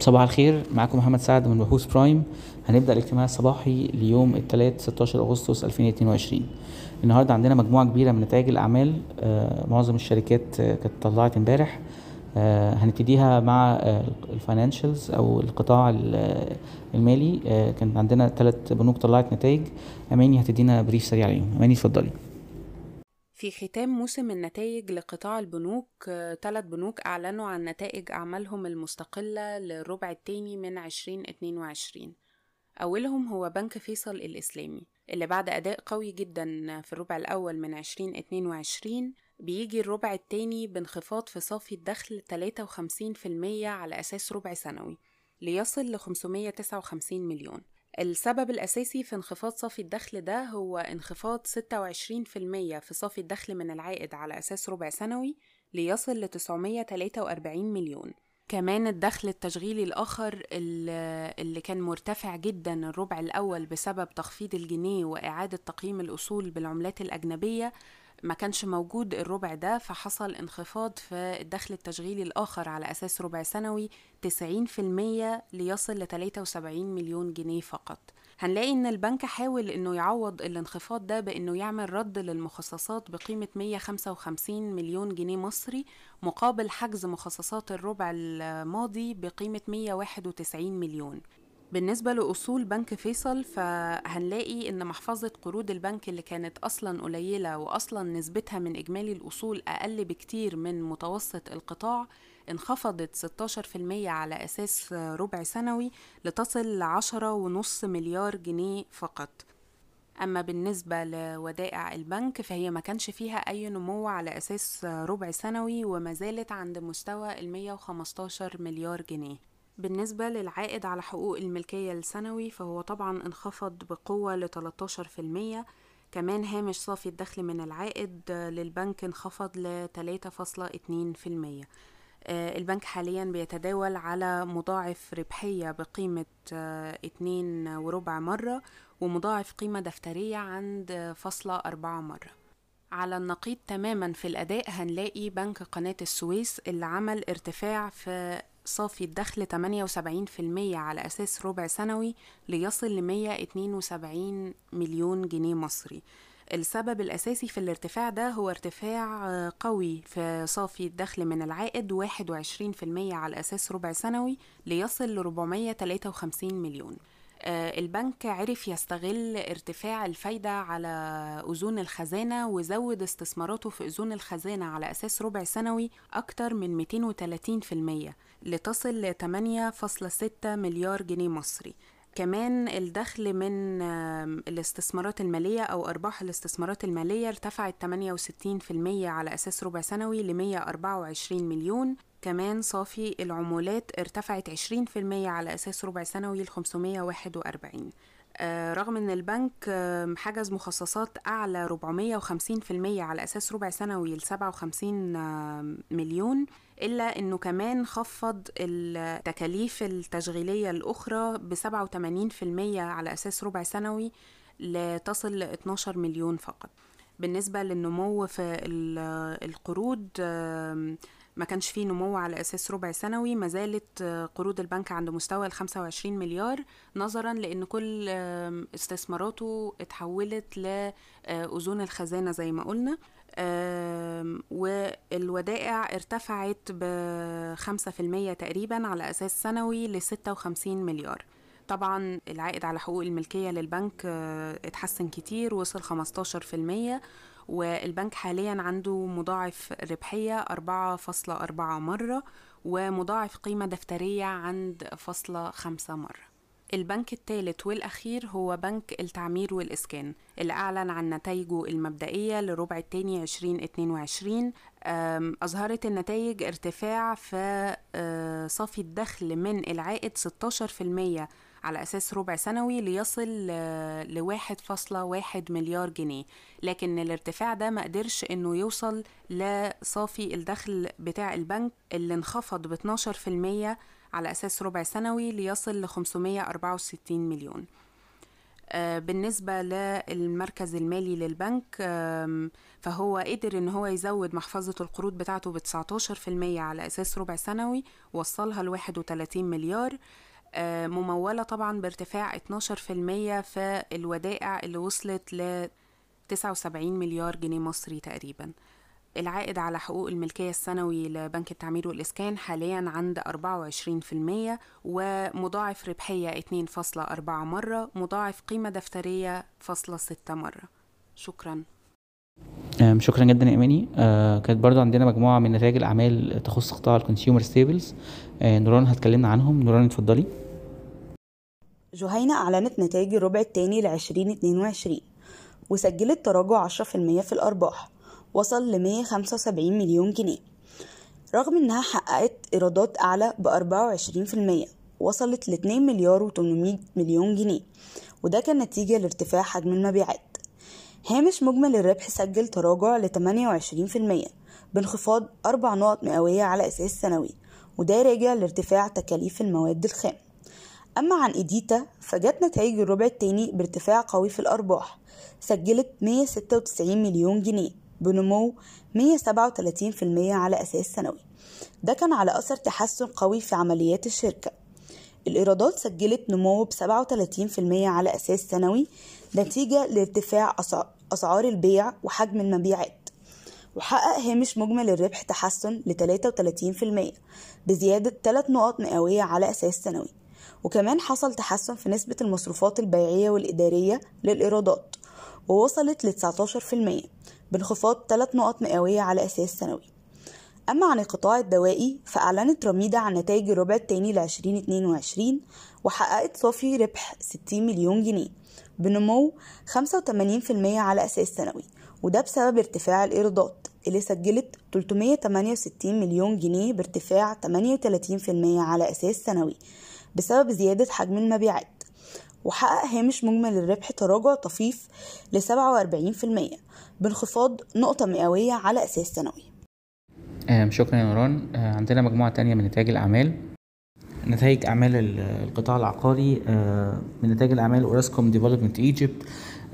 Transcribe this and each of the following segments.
صباح الخير معاكم محمد سعد من بحوث برايم. هنبدأ الاجتماع الصباحي ليوم الثلاث 16 أغسطس 2022 النهارده عندنا مجموعة كبيرة من نتائج الأعمال آه، معظم الشركات آه، كانت طلعت امبارح. آه، هنبتديها مع ال financials أو القطاع ال- المالي. كان عندنا ثلاث بنوك طلعت نتائج. أماني هتدينا brief سريع عليهم. أماني اتفضلي. في ختام موسم النتائج لقطاع البنوك ثلاث بنوك أعلنوا عن نتائج أعمالهم المستقلة للربع الثاني من 2022 أولهم هو بنك فيصل الإسلامي اللي بعد أداء قوي جدا في الربع الأول من 2022 بيجي الربع الثاني بانخفاض في صافي الدخل 53% على أساس ربع سنوي ليصل ل 559 مليون. السبب الأساسي في انخفاض صافي الدخل ده هو انخفاض 26% في صافي الدخل من العائد على أساس ربع سنوي ليصل ل 943 مليون. كمان الدخل التشغيلي الآخر اللي كان مرتفع جدا الربع الأول بسبب تخفيض الجنيه وإعادة تقييم الأصول بالعملات الأجنبية ما كانش موجود الربع ده فحصل انخفاض في الدخل التشغيلي الآخر على أساس ربع سنوي 90% ليصل ل 73 مليون جنيه فقط. هنلاقي إن البنك حاول إنه يعوض الانخفاض ده بإنه يعمل رد للمخصصات بقيمة 155 مليون جنيه مصري مقابل حجز مخصصات الربع الماضي بقيمة 191 مليون. بالنسبة لأصول بنك فيصل فهنلاقي إن محفظة قروض البنك اللي كانت أصلا قليلة وأصلا نسبتها من إجمالي الأصول أقل بكتير من متوسط القطاع انخفضت 16% على أساس ربع سنوي لتصل لعشرة ونص مليار جنيه فقط. أما بالنسبة لودائع البنك فهي ما كانش فيها أي نمو على أساس ربع سنوي وما زالت عند مستوى ال 115 مليار جنيه. بالنسبة للعائد على حقوق الملكية السنوي فهو طبعا انخفض بقوة ل 13% كمان هامش صافي الدخل من العائد للبنك انخفض ل 3.2% آه، البنك حاليا بيتداول على مضاعف ربحية بقيمة آه، اتنين وربع مرة ومضاعف قيمة دفترية عند فاصلة أربعة مرة. على النقيض تماما في الأداء هنلاقي بنك قناة السويس اللي عمل ارتفاع في صافي الدخل 78% على أساس ربع سنوي ليصل ل 172 مليون جنيه مصري. السبب الأساسي في الارتفاع ده هو ارتفاع آه، قوي في صافي الدخل من العائد 21% على أساس ربع سنوي ليصل ل 453 مليون. البنك عرف يستغل ارتفاع الفايدة على أذون الخزانة وزود استثماراته في أذون الخزانة على أساس ربع سنوي أكتر من 230% لتصل ل 8.6 مليار جنيه مصري. كمان الدخل من الاستثمارات المالية أو أرباح الاستثمارات المالية ارتفعت 68% على أساس ربع سنوي ل 124 مليون كمان صافي العمولات ارتفعت 20% على أساس ربع سنوي ل 541 آه، رغم إن البنك حجز مخصصات أعلى 450% على أساس ربع سنوي ل 57 آم، مليون إلا إنه كمان خفض التكاليف التشغيلية الأخرى ب 87% على أساس ربع سنوي لتصل ل 12 مليون فقط. بالنسبة للنمو في ال- القروض ما كانش فيه نمو على أساس ربع سنوي ما زالت آه، قروض البنك عند مستوى ال 25 مليار نظرا لأن كل استثماراته اتحولت لأذون الخزانة زي ما قلنا. والودائع ارتفعت ب 5% تقريبا على أساس سنوي ل 56 مليار. طبعا العائد على حقوق الملكية للبنك آه، اتحسن كتير وصل 15% والبنك حاليا عنده مضاعف ربحية 4.4 مرة ومضاعف قيمة دفترية عند فاصلة خمسة مرة. البنك الثالث والأخير هو بنك التعمير والإسكان اللي أعلن عن نتائجه المبدئية لربع الثاني 2022 أم، أظهرت النتائج ارتفاع في آه، صافي الدخل من العائد 16% على أساس ربع سنوي ليصل ل 1.1 مليار جنيه. لكن الارتفاع ده ما قدرش إنه يوصل لصافي الدخل بتاع البنك اللي انخفض ب 12% على أساس ربع سنوي ليصل ل 564 مليون. آه، بالنسبة للمركز المالي للبنك فهو قدر إن هو يزود محفظة القروض بتاعته ب 19% على أساس ربع سنوي وصلها ل 31 مليار. آه، ممولة طبعا بارتفاع 12% في الودائع اللي وصلت ل 79 مليار جنيه مصري تقريبا. العائد على حقوق الملكية السنوي لبنك التعمير والإسكان حاليا عند 24% ومضاعف ربحية 2.4 مرة مضاعف قيمة دفترية فاصلة 6 مرة. شكرا. شكرا جدا يا اماني آه كانت برضو عندنا مجموعة من نتائج الأعمال تخص قطاع ال consumer staples آه نوران هتكلمنا عنهم. نوران اتفضلي. جهينة أعلنت نتائج الربع الثاني ل 2022 وسجلت تراجع 10% في الأرباح وصل ل 175 مليون جنيه. رغم إنها حققت إيرادات أعلى ب 24% وصلت ل 2 مليار و800 مليون جنيه وده كان نتيجة لارتفاع حجم المبيعات. هامش مجمل الربح سجل تراجع ل 28% بانخفاض أربع نقط مئوية على أساس سنوي وده راجع لارتفاع تكاليف المواد الخام. أما عن إيديتا فجت نتائج الربع التاني بارتفاع قوي في الأرباح سجلت 196 مليون جنيه بنمو 137% على أساس سنوي. ده كان على أثر تحسن قوي في عمليات الشركة. الإيرادات سجلت نمو ب 37% على أساس سنوي نتيجة لارتفاع أسع- أسعار البيع وحجم المبيعات. وحقق هامش مجمل الربح تحسن ل 33% بزيادة 3 نقط مئوية على أساس سنوي. وكمان حصل تحسن في نسبة المصروفات البيعية والإدارية للإيرادات ووصلت ل 19% بانخفاض 3 نقط مئوية على أساس سنوي. أما عن القطاع الدوائي فأعلنت رميدة عن نتائج الربع الثاني ل 2022 وحققت صافي ربح 60 مليون جنيه بنمو 85% على أساس سنوي وده بسبب ارتفاع الإيرادات اللي سجلت 368 مليون جنيه بارتفاع 38% على أساس سنوي بسبب زيادة حجم المبيعات وحقق هامش مجمل الربح تراجع طفيف ل 47% بانخفاض نقطة مئوية على أساس سنوي. شكرا يا نوران. آه، عندنا مجموعة تانية من نتائج الأعمال. نتائج أعمال ال- القطاع العقاري آه، من نتائج الأعمال أوراسكوم ديفلوبمنت ايجيبت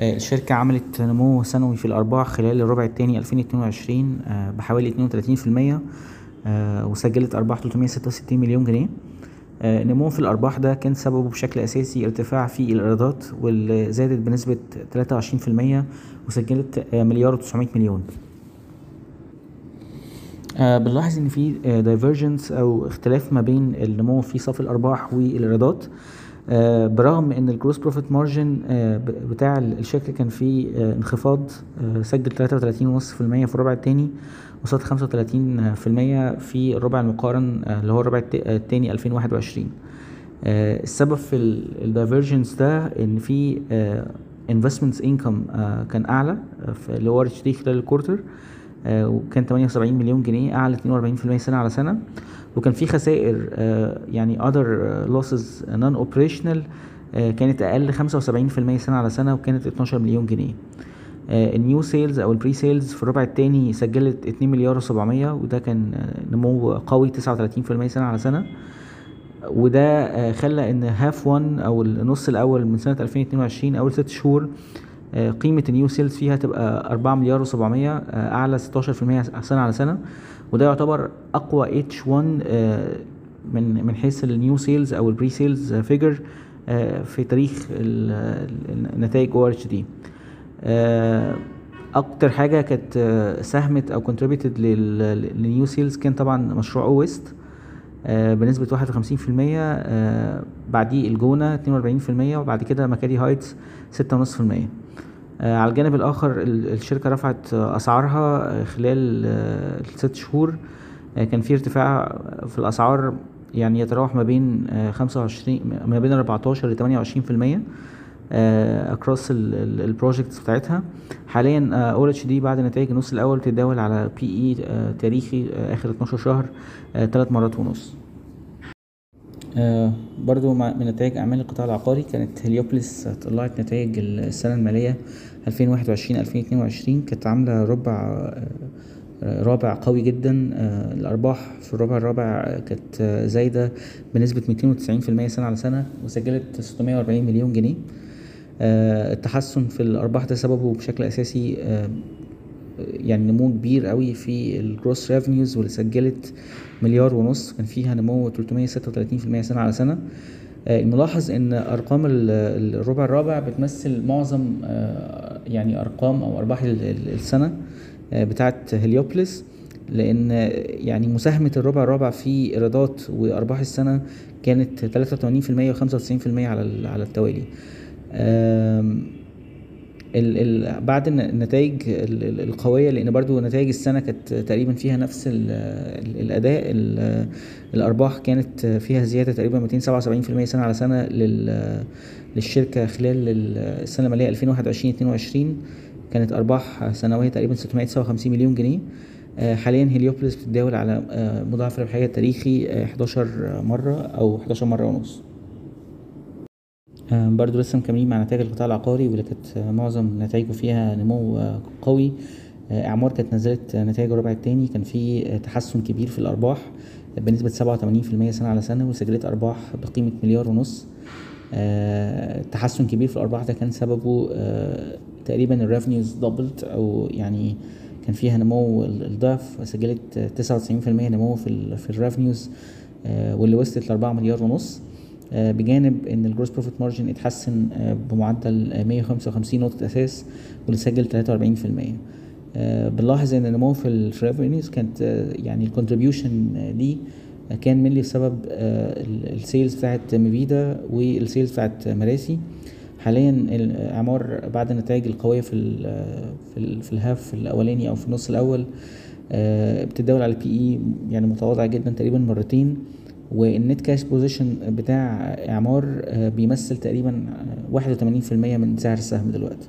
الشركة عملت نمو سنوي في الأرباح خلال الربع الثاني 2022 آه، بحوالي 32% آه، وسجلت أرباح 366 مليون جنيه. آه، النمو في الأرباح ده كان سببه بشكل أساسي ارتفاع في الإيرادات واللي زادت بنسبة 23% وسجلت آه، مليار و900 مليون. آه، بنلاحظ إن في divergence أو اختلاف ما بين النمو في صافي الأرباح والإيرادات. آه، برغم إن ال gross profit margin بتاع الشركة كان فيه آه، انخفاض آه، سجل 33.5% في الربع الثاني وصل 35% في الربع المقارن آه، اللي هو الربع الثاني 2021 آه، السبب في ال divergence ده إن في investments income كان أعلى آه، اللي هو خلال ال quarter آه، وكان 78 مليون جنيه أعلى 42% سنة على سنة. وكان في خسائر آه، يعني other losses non operational آه، كانت أقل 75% سنة على سنة وكانت 12 مليون جنيه. ال new sales أو ال pre-sales في الربع الثاني سجلت 2 مليار و700 وده كان آه، نمو قوي 39% سنة على سنة. وده آه، خلى إن half 1 أو النص الأول من سنة 2022 أول ست شهور آه، قيمة ال new sales فيها تبقى 4 مليار و700 أعلى 16% سنة على سنة. وده يعتبر أقوى H1 من من حيث ال new sales أو ال pre-sales figure في تاريخ ال- ال- النتائج أوراسكوم اتش دي أكتر حاجة كانت آه، ساهمت أو contributed لل new sales كان طبعا مشروع او ويست آه، بنسبة 51% آه، بعديه الجونة 42% وبعد كده مكادي هايتس 6.5% آه، على الجانب الآخر ال- الشركة رفعت آه، أسعارها آه، خلال آه، الست شهور آه، كان في ارتفاع في الأسعار يعني يتراوح ما بين آه، 25 ما بين 14 ل 28% across ال projects بتاعتها. حاليا او اتش دي بعد نتائج النص الأول بتتداول على P/E تاريخي آه، آخر 12 شهر ثلاث مرات ونص. آه، برضو مع- من نتائج أعمال القطاع العقاري كانت هليوبلس طلعت نتائج السنة المالية 2021-2022 كانت عاملة ربع آه، آه، رابع قوي جدا. آه، الأرباح في الربع الرابع كانت آه، زايدة بنسبة 290% سنة على سنة وسجلت 640 مليون جنيه. آه، التحسن في الأرباح ده سببه بشكل أساسي آه، يعني نمو كبير قوي في الجروس ريفنيوز واللي سجلت مليار ونص. كان فيها نمو 336% سنة على سنة. آه، الملاحظ إن أرقام ال- الربع الرابع بتمثل معظم آه، يعني أرقام أو أرباح ال- ال- السنة آه، بتاعت هليوبلس لأن آه، يعني مساهمة الربع الرابع في إيرادات وأرباح السنة كانت 83% و95% على على التوالي. ال ال بعد الن- النتائج ال- ال- القوية لأن برضو نتائج السنة كانت تقريبا فيها نفس ال ال الأداء ال الأرباح كانت فيها زيادة تقريبا 277% سنة على سنة لل للشركة خلال ال- السنة المالية 2021 2022 كانت أرباح سنوية تقريبا 659 مليون جنيه. آه، حاليا هليوبوليس بتتداول على آه، مضاعف ربحية تاريخي آه، 11 مرة أو 11 مرة ونص. آه، برضو لسه مكملين مع نتائج القطاع العقاري واللي كانت آه، معظم نتائجه فيها نمو آه، قوي. آه، إعمار كانت نزلت آه، نتائج الربع الثاني كان في آه، تحسن كبير في الأرباح بنسبة 87% سنة على سنة وسجلت أرباح بقيمة مليار ونص. آه، تحسن كبير في الأرباح ده كان سببه آه، تقريبا ال revenues دبلت أو يعني كان فيها نمو ال- الضعف. سجلت آه، 99% نمو في ال في ال revenues واللي وصلت ل 4 مليار ونص. آه، بجانب إن ال gross profit margin اتحسن آه، بمعدل آه، 155 نقطة أساس واللي سجل 43% آه، بنلاحظ إن النمو في ال revenues كانت آه، يعني ال contribution دي آه، كان mainly بسبب ال sales بتاعت ميفيدا وال sales بتاعت مراسي. حاليا إعمار بعد النتائج القوية في ال في ال في ال half الأولاني أو في النص الأول آه، بتتداول على ال P/E يعني متواضع جدا تقريبا مرتين. وال net cash position بتاع إعمار آه، بيمثل تقريبا آه، 81% من سعر السهم دلوقتي.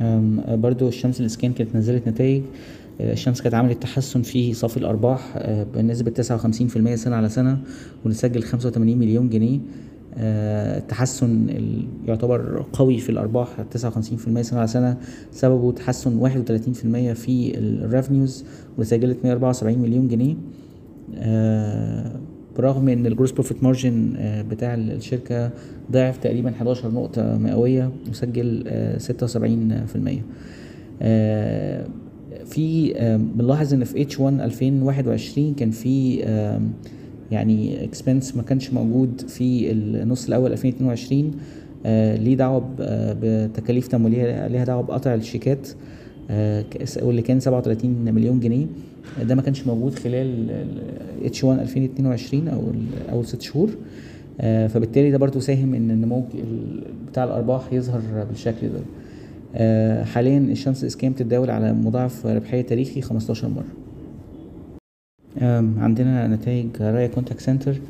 أم، برضو الشمس للإسكان كانت نزلت نتائج. آه، الشمس كانت عملت تحسن في صافي الأرباح آه، بنسبة 59% سنة على سنة وسجل 85 مليون جنيه. آه، التحسن ال- يعتبر قوي في الأرباح 59% سنة على سنة. سببه تحسن 31% في ال revenues وسجلت 174 مليون جنيه. آه، برغم إن ال gross profit margin بتاع الشركة ضعف تقريبا 11 نقطة مئوية وسجل آه، 76% آه، في آه، بنلاحظ إن في H1 2021 كان في آه، يعني expense ما كانش موجود في النص الأول 2022 آه، ليه دعوة آه، بتكاليف تمويلية ليها دعوة بقطع الشيكات. آه، واللي كان 37 مليون جنيه ده ما كانش موجود خلال H1 2022 أو أول ست شهور. آه، فبالتالي ده برضو ساهم ان النمو ال- بتاع الأرباح يظهر بالشكل ده. آه، حاليا الشمس للإسكان بتتداول على مضاعف ربحية تاريخي 15 مرة. عندنا نتائج رايا كونتاكت سنتر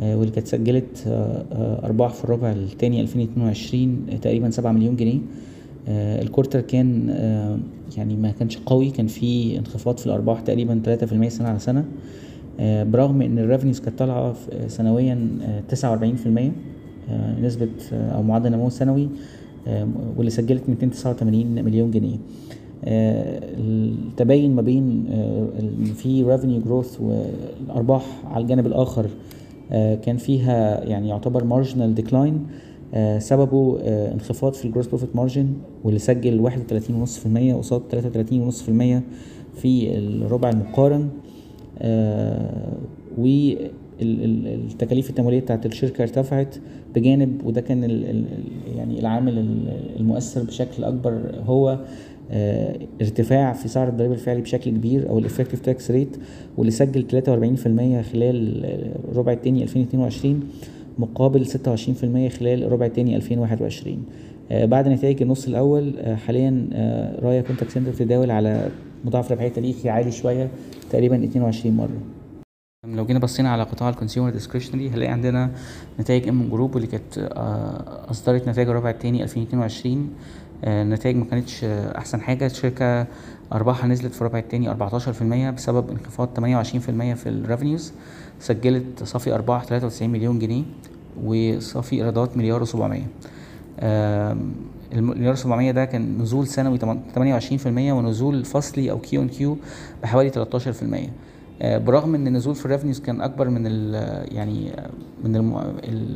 آه، واللي كانت سجلت آه، آه، أرباح في الربع الثاني 2022 آه، تقريبا 7 مليون جنيه. آه، ال quarter كان آه، يعني ما كانش قوي كان في انخفاض في الأرباح تقريبا 3% سنة على سنة. آه، برغم إن ال revenues كانت طالعة آه، سنويا آه، 49% آه، نسبة أو معدل نمو سنوي واللي سجلت 289 مليون جنيه. التباين ما بين في revenue growth والأرباح على الجانب الآخر كان فيها يعني يعتبر decline. آه، سببه آه، انخفاض في الجروس بروفيت مارجن واللي سجل 31.5% قصاد 33.5% في الربع المقارن. والتكاليف التمويلية بتاعت الشركة ارتفعت بجانب وده كان يعني العامل ال- المؤثر بشكل أكبر هو آه، ارتفاع في سعر الضريبة الفعلي بشكل كبير أو ال effective tax rate واللي سجل 43% خلال الربع الثاني 2022 مقابل 26% خلال الربع الثاني 2021 آه، بعد نتائج النص الأول آه، حاليا رايا كونتاكت سنتر بتتداول على مضاعف ربحية تاريخي عالي شوية تقريبا 22 مرة. لو جينا بصينا على قطاع ال consumer discretionary هنلاقي عندنا نتائج ام ام جروب واللي كانت آه، أصدرت نتائج الربع الثاني 2022 آه، النتائج ما كانتش أحسن حاجة. الشركة أرباحها نزلت في الربع الثاني 14% بسبب انخفاض 28% في ال revenues سجلت صافي ارباح 93 مليون جنيه وصافي إيرادات مليار و700 المليار 700 ده كان نزول سنوي 28% ونزول فصلي أو Q on Q بحوالي 13% آه، برغم إن النزول في ال revenues كان أكبر من ال يعني من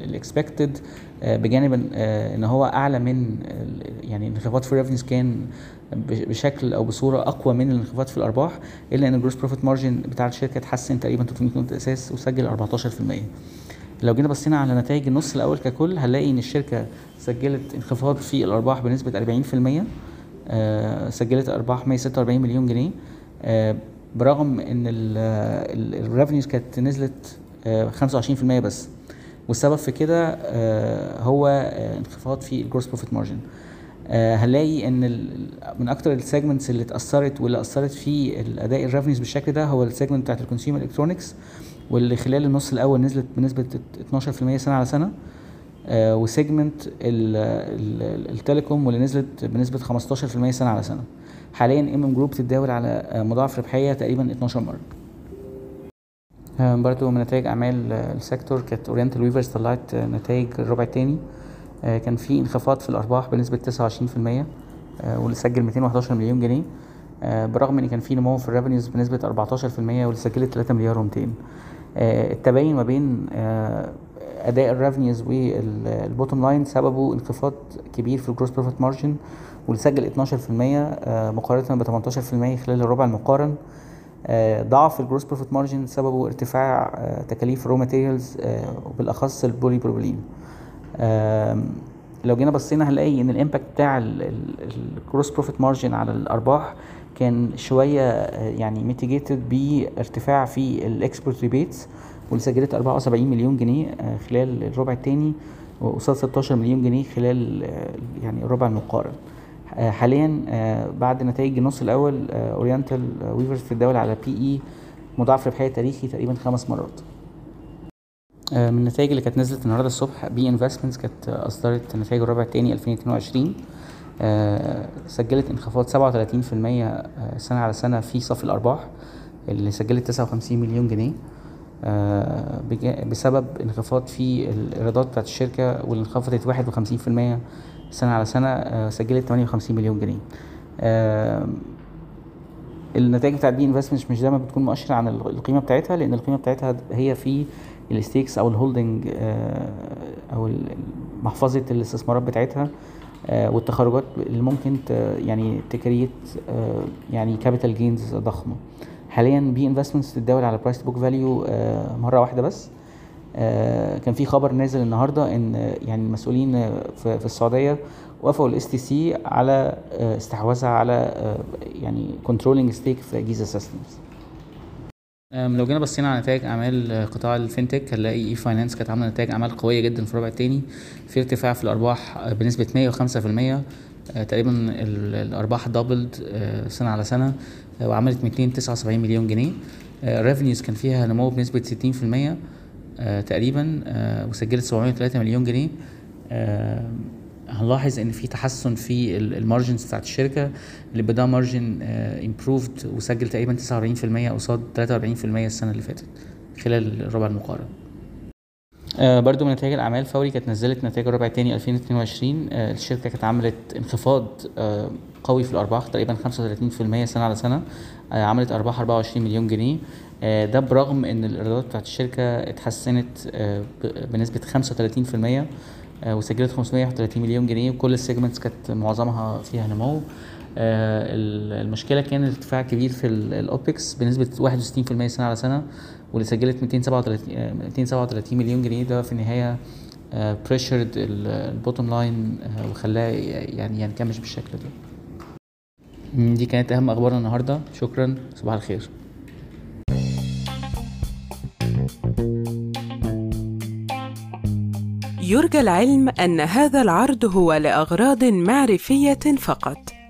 ال expected بجانب إن- آه، إن هو أعلى من يعني الانخفاض في ال revenues كان بشكل أو بصورة أقوى من الانخفاض في الأرباح إلا إن ال gross profit margin بتاع الشركة اتحسن تقريبا 300 نقطه أساس وسجل 14% لو جينا بصينا على نتائج النص الأول ككل هنلاقي إن الشركة سجلت انخفاض في الأرباح بنسبة 40% آه، سجلت أرباح 146 مليون جنيه آه، برغم إن ال revenues كانت نزلت آه، 25% بس. والسبب في كده آه، هو آه، انخفاض في ال gross profit margin هنلاقي إن من أكتر ال segments اللي اتأثرت واللي أثرت في أداء ال revenues بالشكل ده هو ال segment بتاعت ال consumer electronics واللي خلال النص الأول نزلت بنسبة 12% سنة على سنة. آه، و segment ال- ال- ال telecom واللي نزلت بنسبة 15% سنة على سنة. حاليا MM Group بتتداول على آه، مضاعف ربحية تقريبا 12 مرة. آه، برضو من نتائج أعمال آه، ال sector كانت Oriental Weavers طلعت نتائج الربع الثاني كان في انخفاض في الأرباح بنسبة 29% آه، واللي سجل 211 مليون جنيه. برغم إن كان في نمو في ال revenues بنسبة 14% واللي سجلت 3 مليار و200 التباين ما بين أداء ال revenues وال bottom line سببه انخفاض كبير في ال gross profit margin واللي سجل 12% آه، مقارنة ب 18% خلال الربع المقارن. آه، ضعف ال gross profit margin سببه ارتفاع آه، تكاليف ال raw materials وبالأخص ال polypropylene لو جينا بصينا هنلاقي إن ال impact بتاع ال gross profit margin على الأرباح كان شوية يعني mitigated بارتفاع في ال export rebates واللي سجلت 74 مليون جنيه خلال الربع الثاني وقصاد 16 مليون جنيه خلال يعني الربع المقارن. حاليا آه، بعد نتائج النص الأول Oriental Weavers بتتداول على P/E مضاعف ربحيه تاريخي تقريبا خمس مرات. آه، من النتائج اللي كانت نزلت النهارده الصبح B Investments كانت آه، أصدرت نتائج الربع الثاني 2022 آه، سجلت انخفاض 37% آه، سنة على سنة في صافي الأرباح اللي سجلت 59 مليون جنيه. آه، بسبب انخفاض في الإيرادات بتاعت الشركة واللي انخفضت 51% سنة على سنة آه، سجلت 58 مليون جنيه. آه، النتائج بتاعت B Investments مش دايما بتكون مؤشر عن ال- القيمة بتاعتها لأن القيمة بتاعتها هي في ال stakes أو ال holding أو محفظة الاستثمارات بتاعتها آه، والتخارجات اللي ممكن يعني ت create آه، يعني capital gains ضخمة. حاليا B Investments تتداول على price book value مرة واحدة بس. آه، كان في خبر نازل النهارده إن آه، يعني المسؤولين آه، في السعودية وافقوا ل STC على استحواذها على يعني controlling stake في Giza Systems لو جينا بصينا على نتائج أعمال قطاع ال fintech هنلاقي e-finance كانت عاملة نتائج أعمال قوية جدا في الربع الثاني في ارتفاع في الأرباح بنسبة 105% آه، تقريبا ال- الأرباح doubled سنة على سنة. وعملت 279 مليون جنيه. ال revenues كان فيها نمو بنسبة 60% آه، تقريبا آه، وسجلت 703 مليون جنيه. آه، هنلاحظ إن في تحسن في ال margins بتاعت الشركة. ال EBITDA margin improved وسجل تقريبا 49% قصاد 43% السنة اللي فاتت خلال الربع المقارن. آه برضو من نتائج الأعمال فوري كانت نزلت نتائج الربع الثاني 2022 آه الشركة كانت عملت انخفاض آه قوي في الأرباح تقريبا 35% سنة على سنة. آه عملت أرباح 24 مليون جنيه. آه ده برغم إن الإيرادات بتاعت الشركة اتحسنت آه بنسبة 35% آه وسجلت 531 مليون جنيه. وكل ال segments كانت معظمها فيها نمو. ال- المشكلة كان ارتفاع كبير في ال OPEX بنسبة 61% سنة على سنة. واللي سجلت 237 آه، 237 مليون جنيه. ده في النهاية pressured ال bottom line وخلاه يعني ينكمش بالشكل ده. دي كانت أهم أخبارنا النهارده. شكرا. صباح الخير. يرجى العلم أن هذا العرض هو لأغراض معرفية فقط،